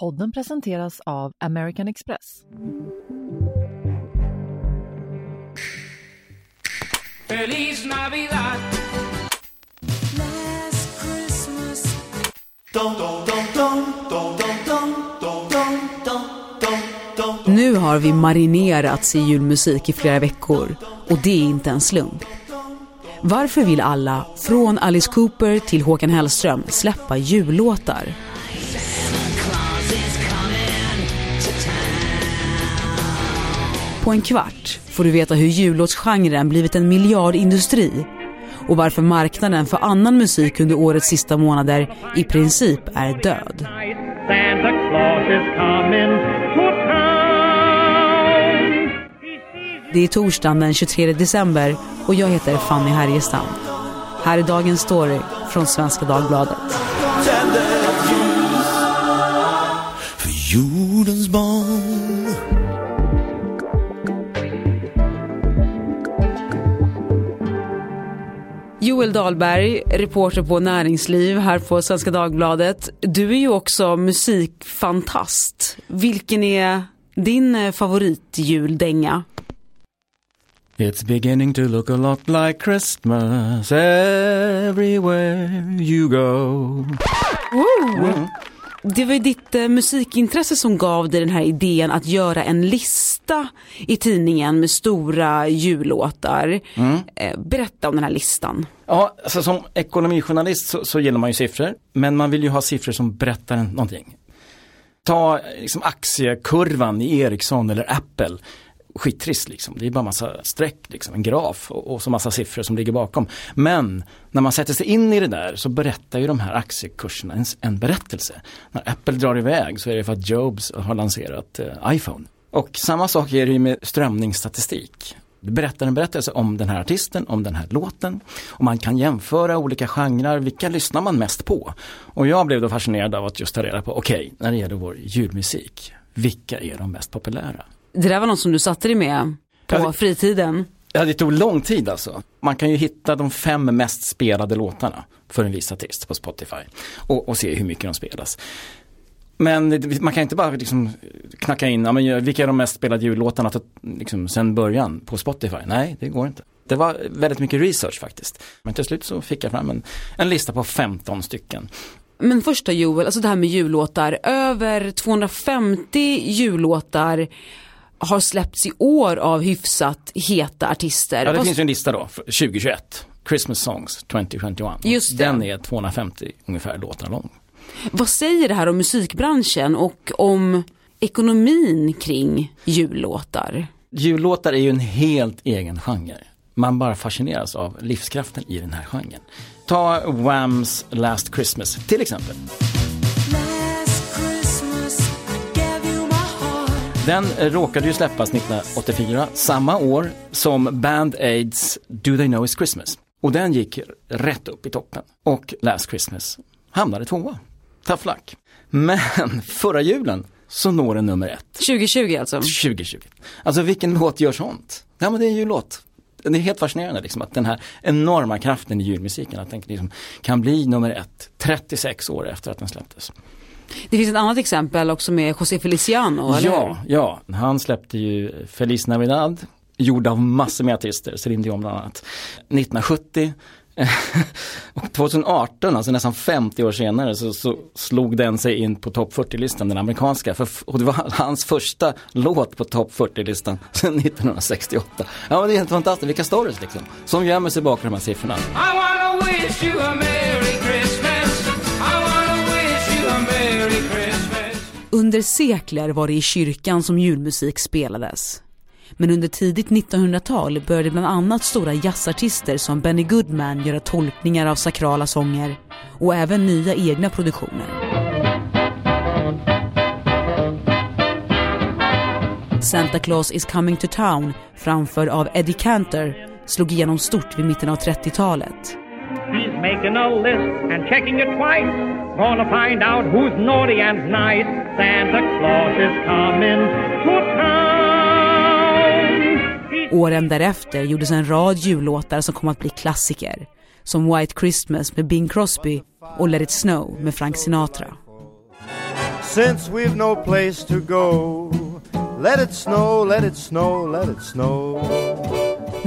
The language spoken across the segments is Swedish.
Podden presenteras av American Express. Feliz Navidad. Last Christmas, Nu har vi marinerats i julmusik i flera veckor och det är inte en slump. Varför vill alla, från Alice Cooper till Håkan Hellström, släppa jullåtar? På en kvart får du veta hur jullåtsgenren blivit en miljardindustri och varför marknaden för annan musik under årets sista månader i princip är död. Det är torsdagen den 23 december och jag heter Fanny Härgestam. Här är dagens story från Svenska Dagbladet. för jordens barn. Joel Dahlberg, reporter på Näringsliv här på Svenska Dagbladet. Du är ju också musikfantast. Vilken är din eh, favoritjuldänga? It's beginning to look a lot like Christmas everywhere you go. Det var ju ditt eh, musikintresse som gav dig den här idén att göra en lista i tidningen med stora jullåtar. Eh, berätta om den här listan. Ja, alltså som ekonomijournalist så, så gillar man ju siffror, men man vill ju ha siffror som berättar någonting. Ta liksom aktiekurvan i Ericsson eller Apple. Skittrist liksom, det är bara massa streck, liksom, en graf och, och så massa siffror som ligger bakom. Men när man sätter sig in i det där så berättar ju de här aktiekurserna en, en berättelse. När Apple drar iväg så är det för att Jobs har lanserat eh, iPhone. Och samma sak är det ju med strömningsstatistik. Det berättar en berättelse om den här artisten, om den här låten. Och man kan jämföra olika genrer, vilka lyssnar man mest på? Och jag blev då fascinerad av att just ta reda på, okej, när det gäller vår julmusik, vilka är de mest populära? Det där var något som du satte dig med på Ja, fritiden. Ja, det tog lång tid alltså. Man kan ju hitta de fem mest spelade låtarna för en viss artist på Spotify och, och se hur mycket de spelas. Men man kan inte bara liksom knacka in, ja, men vilka är de mest spelade jullåtarna liksom, sen början på Spotify? Nej, det går inte. Det var väldigt mycket research faktiskt. Men till slut så fick jag fram en, en lista på 15 stycken. Men första Joel, alltså det här med jullåtar. Över 250 jullåtar har släppts i år av hyfsat heta artister. Ja, det Vad- finns ju en lista då, för 2021. Christmas Songs 2021. Just det. Den är 250 ungefär låtar lång. Vad säger det här om musikbranschen och om ekonomin kring jullåtar? Jullåtar är ju en helt egen genre. Man bara fascineras av livskraften i den här genren. Ta Whams Last Christmas till exempel. Den eh, råkade ju släppas 1984, samma år som Band Aids Do They Know It's Christmas. Och den gick rätt upp i toppen. Och Last Christmas hamnade tvåa. Tough luck. Men förra julen så når den nummer ett. 2020 alltså? 2020. Alltså vilken låt gör sånt? Ja men det är en jullåt. Det är helt fascinerande liksom att den här enorma kraften i julmusiken, att den liksom kan bli nummer ett 36 år efter att den släpptes. Det finns ett annat exempel också med José Feliciano, eller Ja, ja, han släppte ju Feliz Navidad, gjord av massor med artister, Céline Dion bland annat, 1970. och 2018, alltså nästan 50 år senare, så, så slog den sig in på topp 40-listan, den amerikanska. För, och det var hans första låt på topp 40-listan sedan 1968. Ja men det är helt fantastiskt, vilka stories liksom. Som gömmer sig bakom de här siffrorna. Under sekler var det i kyrkan som julmusik spelades. Men under tidigt 1900-tal började bland annat stora jazzartister som Benny Goodman göra tolkningar av sakrala sånger och även nya egna produktioner. Santa Claus is coming to town, framförd av Eddie Cantor, slog igenom stort vid mitten av 30-talet. He's making a list and checking it twice. Gonna find out who's naughty and nice. Santa Claus is coming to town. Åren därefter gjordes en rad jullåtar som kom att bli klassiker. Som White Christmas med Bing Crosby och Let It Snow med Frank Sinatra. since we've no place to go. Let it snow, let it snow, let it snow.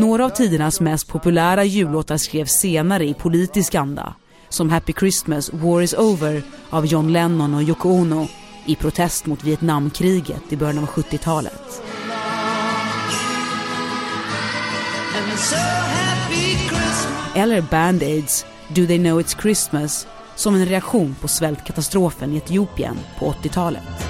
Några av tidernas mest populära jullåtar skrevs senare i politisk anda. Som Happy Christmas, War is over av John Lennon och Yoko Ono i protest mot Vietnamkriget i början av 70-talet. Eller Band-Aids, Do They Know It's Christmas som en reaktion på svältkatastrofen i Etiopien på 80-talet.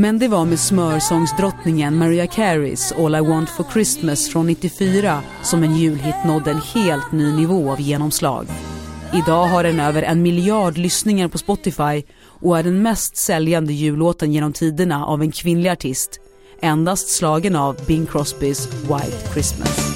Men det var med smörsångsdrottningen Mariah Careys All I Want For Christmas från 94 som en julhit nådde en helt ny nivå av genomslag. Idag har den över en miljard lyssningar på Spotify och är den mest säljande jullåten genom tiderna av en kvinnlig artist. Endast slagen av Bing Crosbys White Christmas.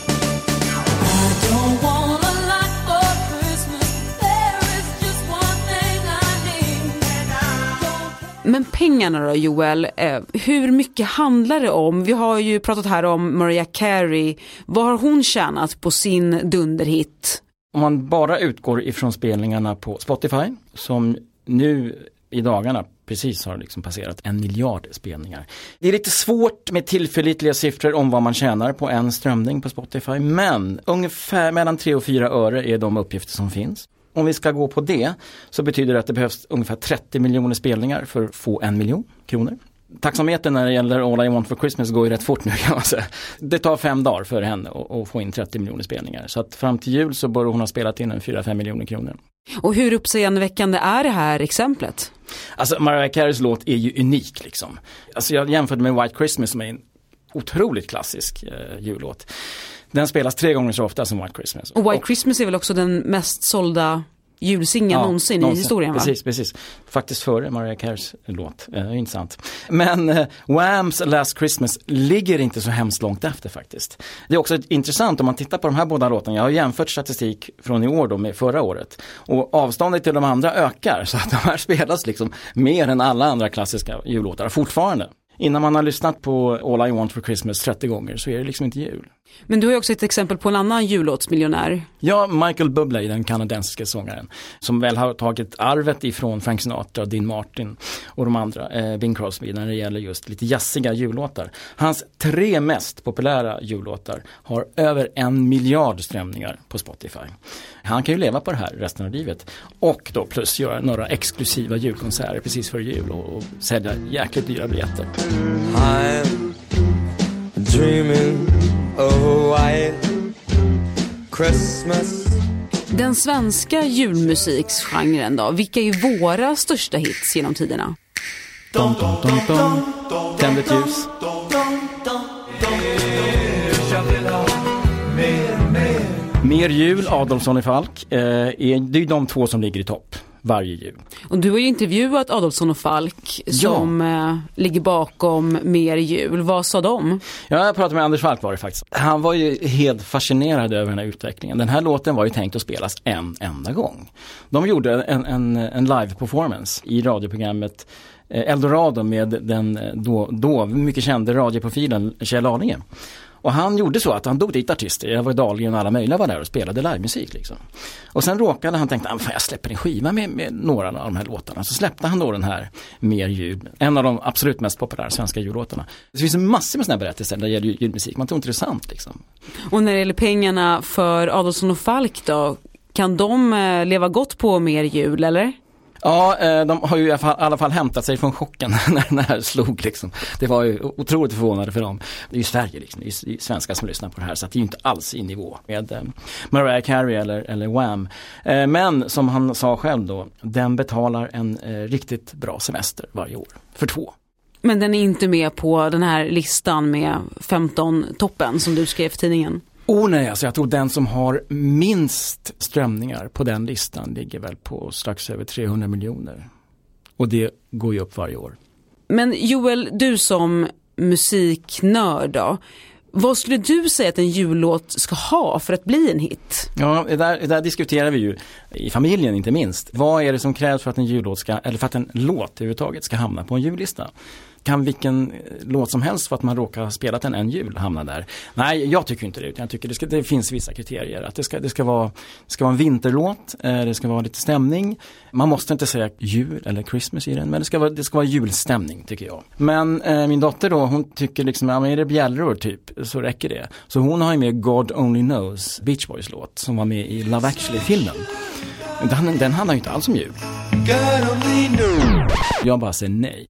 Men pengarna då Joel, eh, hur mycket handlar det om? Vi har ju pratat här om Mariah Carey. Vad har hon tjänat på sin dunderhit? Om man bara utgår ifrån spelningarna på Spotify som nu i dagarna precis har liksom passerat en miljard spelningar. Det är lite svårt med tillförlitliga siffror om vad man tjänar på en strömning på Spotify men ungefär mellan 3 och 4 öre är de uppgifter som finns. Om vi ska gå på det så betyder det att det behövs ungefär 30 miljoner spelningar för att få en miljon kronor. Taxametern när det gäller All I Want For Christmas går ju rätt fort nu kan man säga. Det tar fem dagar för henne att- få in 30 miljoner spelningar. Så att fram till jul så bör hon ha spelat in en 4-5 miljoner kronor. Och hur uppseendeväckande är det här exemplet? Alltså Mariah Careys låt är ju unik liksom. Alltså jag jämförde med White Christmas som är en otroligt klassisk eh, jullåt. Den spelas tre gånger så ofta som White Christmas. Och White Christmas är väl också den mest sålda julsingeln Ja, någonsin, i historien va? Precis, precis. Faktiskt före Mariah Careys låt, eh, intressant. Men eh, Whams Last Christmas ligger inte så hemskt långt efter faktiskt. Det är också intressant om man tittar på de här båda låtarna, jag har jämfört statistik från i år då med förra året. Och avståndet till de andra ökar så att de här spelas liksom mer än alla andra klassiska jullåtar fortfarande. Innan man har lyssnat på All I Want For Christmas 30 gånger så är det liksom inte jul. Men du har ju också ett exempel på en annan jullåtsmiljonär. Ja, Michael Bublé, den kanadensiska sångaren, som väl har tagit arvet ifrån Frank Sinatra, Dean Martin och de andra, eh, Bing Crosby, när det gäller just lite jazziga jullåtar. Hans tre mest populära jullåtar har över en miljard strömningar på Spotify. Han kan ju leva på det här resten av livet. Och då plus göra några exklusiva julkonserter precis före jul och, och sälja jäkligt dyra biljetter. I'm dreaming of a white Christmas. Den svenska julmusiksgenren då, vilka är våra största hits genom tiderna? Dom, dom, dom, dom. Tänd ett ljus. Mer jul, Adolfsson i Falk, eh, är, det är de två som ligger i topp varje jul. Och du har ju intervjuat Adolfsson och Falk som eh, ligger bakom Mer jul. Vad sa de? Ja, jag pratade med Anders Falk var det faktiskt. Han var ju helt fascinerad över den här utvecklingen. Den här låten var ju tänkt att spelas en enda gång. De gjorde en, en, en live-performance i radioprogrammet eh, Eldorado med den eh, då, då mycket kände radioprofilen Kjell Arlinge. Och han gjorde så att han dog dit artister, jag var Dahlgren och alla möjliga var där och spelade livemusik. Liksom. Och sen råkade han tänka, fan, jag släpper en skiva med, med några av de här låtarna. Så släppte han då den här Mer jul, en av de absolut mest populära svenska jullåtarna. Det finns massor med sådana berättelser när det gäller julmusik, man tror inte det är sant liksom. Och när det gäller pengarna för Adolfsson och Falk då, kan de eh, leva gott på Mer jul eller? Ja, eh, de har ju i alla fall, hämtat sig från chocken när den här slog liksom. Det var ju otroligt förvånande för dem. Det är ju Sverige liksom, det är ju svenskar som lyssnar på det här så det är ju inte alls i nivå med eh, Mariah Carey eller, eller Wham. Eh, men som han sa själv då, den betalar en riktigt bra semester varje år, för två. Men den är inte med på den här listan med 15 toppen som du skrev i tidningen. Oh nej, alltså jag tror den som har minst strömningar på den listan ligger väl på strax över 300 miljoner. Och det går ju upp varje år. Men Joel, du som musiknörd då, vad skulle du säga att en jullåt ska ha för att bli en hit? Ja, det där, det där diskuterar vi ju i familjen inte minst. Vad är det som krävs för att en jullåt ska, eller för att en låt överhuvudtaget ska hamna på en jullista? Kan vilken låt som helst för att man råkar ha spelat den en jul hamna där? Nej, jag tycker inte det. utan Jag tycker det, ska, det finns vissa kriterier. Att det ska, det ska, vara, det ska vara en vinterlåt, eh, det ska vara lite stämning. Man måste inte säga jul eller Christmas i den, men det ska vara, det ska vara julstämning tycker jag. Men eh, min dotter då, hon tycker liksom, ja men är det bjällror typ, så räcker det. Så hon har ju med God Only Knows, Beach Boys låt, som var med i Love actually-filmen. Den, den handlar ju inte alls om jul. Jag bara säger nej.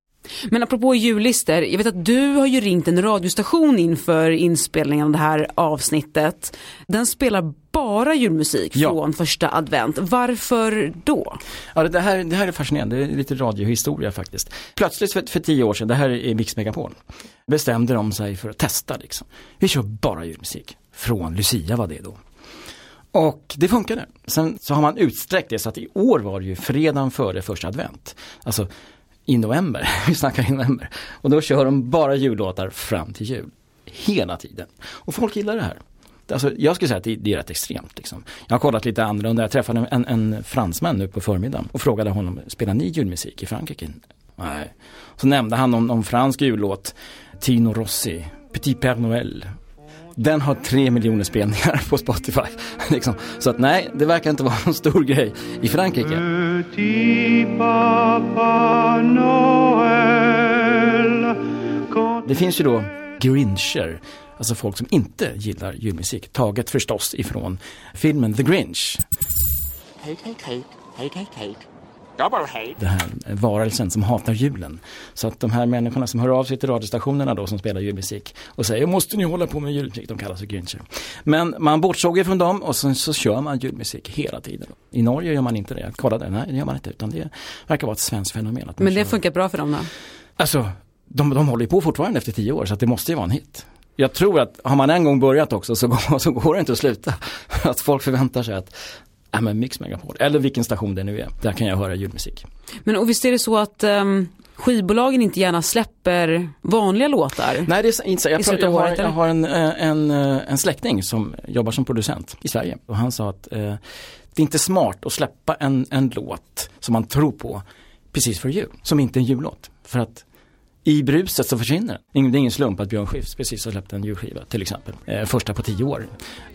Men apropå jullistor, jag vet att du har ju ringt en radiostation inför inspelningen av det här avsnittet. Den spelar bara julmusik Ja. från första advent. Varför då? Ja, det, här, det här är fascinerande, det är lite radiohistoria faktiskt. Plötsligt för, för tio år sedan, det här är Mix Megapol, bestämde de sig för att testa liksom. Vi kör bara julmusik. Från Lucia var det då. Och det funkade. Sen så har man utsträckt det så att i år var det ju fredagen före första advent. Alltså i november, vi snackar i november. Och då kör de bara jullåtar fram till jul. Hela tiden. Och folk gillar det här. Alltså, jag skulle säga att det, det är rätt extremt. Liksom. Jag har kollat lite annorlunda, jag träffade en, en fransman nu på förmiddagen och frågade honom, spelar ni julmusik i Frankrike? Nej. Så nämnde han någon, någon fransk jullåt, Tino Rossi, Petit Père Noël. Den har tre miljoner spelningar på Spotify. liksom. Så att nej, det verkar inte vara någon stor grej i Frankrike. Petit papa Det finns ju då grincher, alltså folk som inte gillar julmusik, taget förstås ifrån filmen The Grinch. Hate, hate, hate, hate, hate, hate. Double hate. Den här varelsen som hatar julen. Så att de här människorna som hör av sig till radiostationerna då som spelar julmusik och säger måste ni hålla på med julmusik, de kallas för grincher. Men man bortsåg ju från dem och sen så kör man julmusik hela tiden. I Norge gör man inte det, jag kollade, nej det gör man inte utan det verkar vara ett svenskt fenomen. Men det kör- funkar bra för dem då? Alltså, de, de håller ju på fortfarande efter tio år så att det måste ju vara en hit. Jag tror att har man en gång börjat också så går, så går det inte att sluta. Att folk förväntar sig att, ja men Mix Megapol, eller vilken station det nu är, där kan jag höra julmusik. Men och visst är det så att ehm, skivbolagen inte gärna släpper vanliga låtar? Nej det är inte så, jag, I pra- slutet jag, har, jag har en, eh, en, eh, en släkting som jobbar som producent i Sverige och han sa att eh, det är inte smart att släppa en, en låt som man tror på precis för jul, som inte är en jullåt. För att i bruset så försvinner den. Ingen- Det är ingen slump att Björn Skifs precis har släppt en julskiva till exempel. Eh, första på tio år.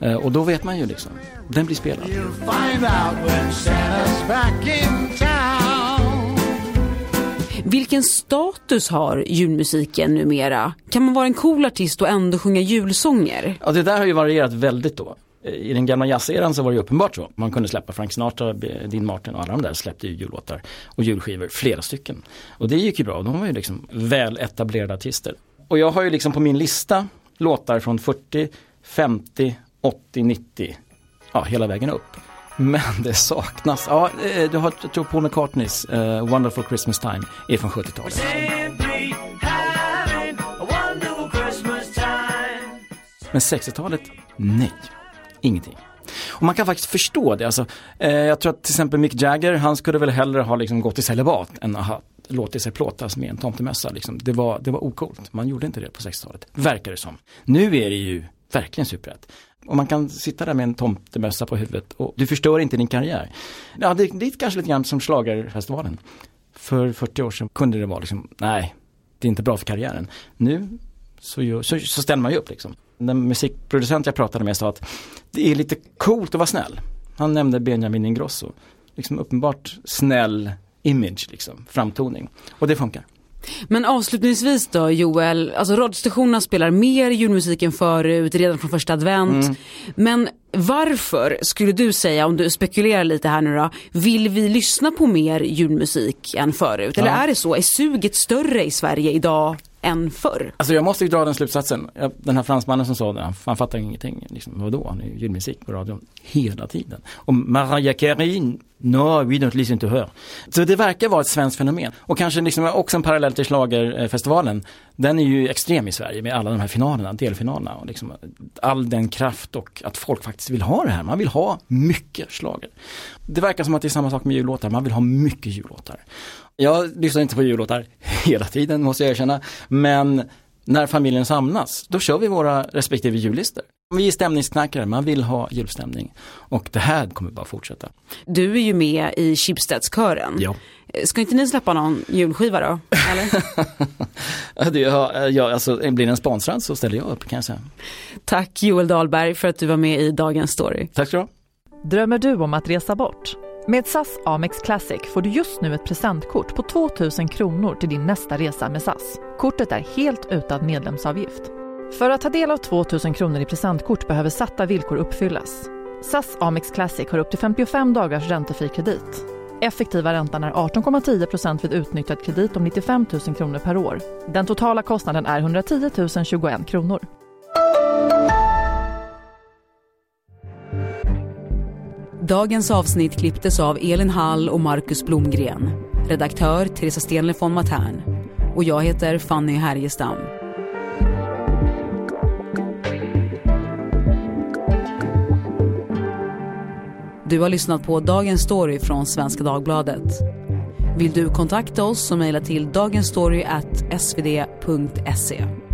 Eh, och då vet man ju liksom, den blir spelad. Find out when Santa's back in town. Vilken status har julmusiken numera? Kan man vara en cool artist och ändå sjunga julsånger? Ja det där har ju varierat väldigt då. I den gamla jazzeran så var det ju uppenbart så. Man kunde släppa Frank Sinatra, Dean Martin och alla de där släppte ju jullåtar och julskivor, flera stycken. Och det gick ju bra, de var ju liksom väl etablerade artister. Och jag har ju liksom på min lista låtar från 40, 50, 80, 90, ja hela vägen upp. Men det saknas, ja eh, du har, jag tror Paul McCartneys eh, Wonderful Christmas Time är från 70-talet. Simply having a wonderful Christmas time. Men 60-talet, nej. Ingenting. Och man kan faktiskt förstå det. Alltså, eh, jag tror att till exempel Mick Jagger, han skulle väl hellre ha liksom gått i celibat än att ha låtit sig plåtas med en tomtemössa. Liksom. Det, var, det var ocoolt. Man gjorde inte det på 60-talet. Verkar det som. Nu är det ju verkligen superrätt. Och man kan sitta där med en tomtemössa på huvudet och du förstör inte din karriär. Ja, det, det är kanske lite grann som schlagerfestivalen. För 40 år sedan kunde det vara liksom, nej, det är inte bra för karriären. Nu så, gör, så, så ställer man ju upp liksom. Den musikproducent jag pratade med sa att det är lite coolt att vara snäll. Han nämnde Benjamin Ingrosso. Liksom uppenbart snäll image, liksom, framtoning. Och det funkar. Men avslutningsvis då Joel, alltså radiostationerna spelar mer julmusik än förut, redan från första advent. Mm. Men varför skulle du säga, om du spekulerar lite här nu då, vill vi lyssna på mer julmusik än förut? Eller Ja. är det så, är suget större i Sverige idag än förr? Alltså jag måste ju dra den slutsatsen. Den här fransmannen som sa det, han, han fattar ingenting. Liksom, vadå, han är ju julmusik på radion hela tiden. Och Mariah Carey, no, we don't listen to her. Så det verkar vara ett svenskt fenomen. Och kanske liksom också en parallell till schlagerfestivalen. Den är ju extrem i Sverige med alla de här finalerna, delfinalerna. Och liksom all den kraft och att folk faktiskt vill ha det här. Man vill ha mycket schlager. Det verkar som att det är samma sak med jullåtar, man vill ha mycket jullåtar. Jag lyssnar inte på jullåtar hela tiden måste jag erkänna. Men när familjen samlas, då kör vi våra respektive jullistor. Vi är stämningsknackare, man vill ha julstämning. Och det här kommer bara fortsätta. Du är ju med i Schibstedtskören. Ja. Ska inte ni släppa någon julskiva då? Eller? Ja, ja, ja, alltså, blir den sponsrad så ställer jag upp kan jag säga. Tack Joel Dahlberg för att du var med i Dagens Story. Tack ska du ha. Drömmer du om att resa bort? Med SAS Amex Classic får du just nu ett presentkort på 2 000 kronor till din nästa resa med SAS. Kortet är helt utan medlemsavgift. För att ta del av 2 000 kronor i presentkort behöver satta villkor uppfyllas. SAS Amex Classic har upp till 55 dagars räntefri kredit. Effektiva räntan är 18,10% vid utnyttjad kredit om 95 000 kronor per år. Den totala kostnaden är 110 021 kronor. Dagens avsnitt klipptes av Elin Hall och Marcus Blomgren. Redaktör Teresa Stenle von Matern. Och jag heter Fanny Härgestam. Du har lyssnat på Dagens Story från Svenska Dagbladet. Vill du kontakta oss så mejla till dagensstory.svd.se.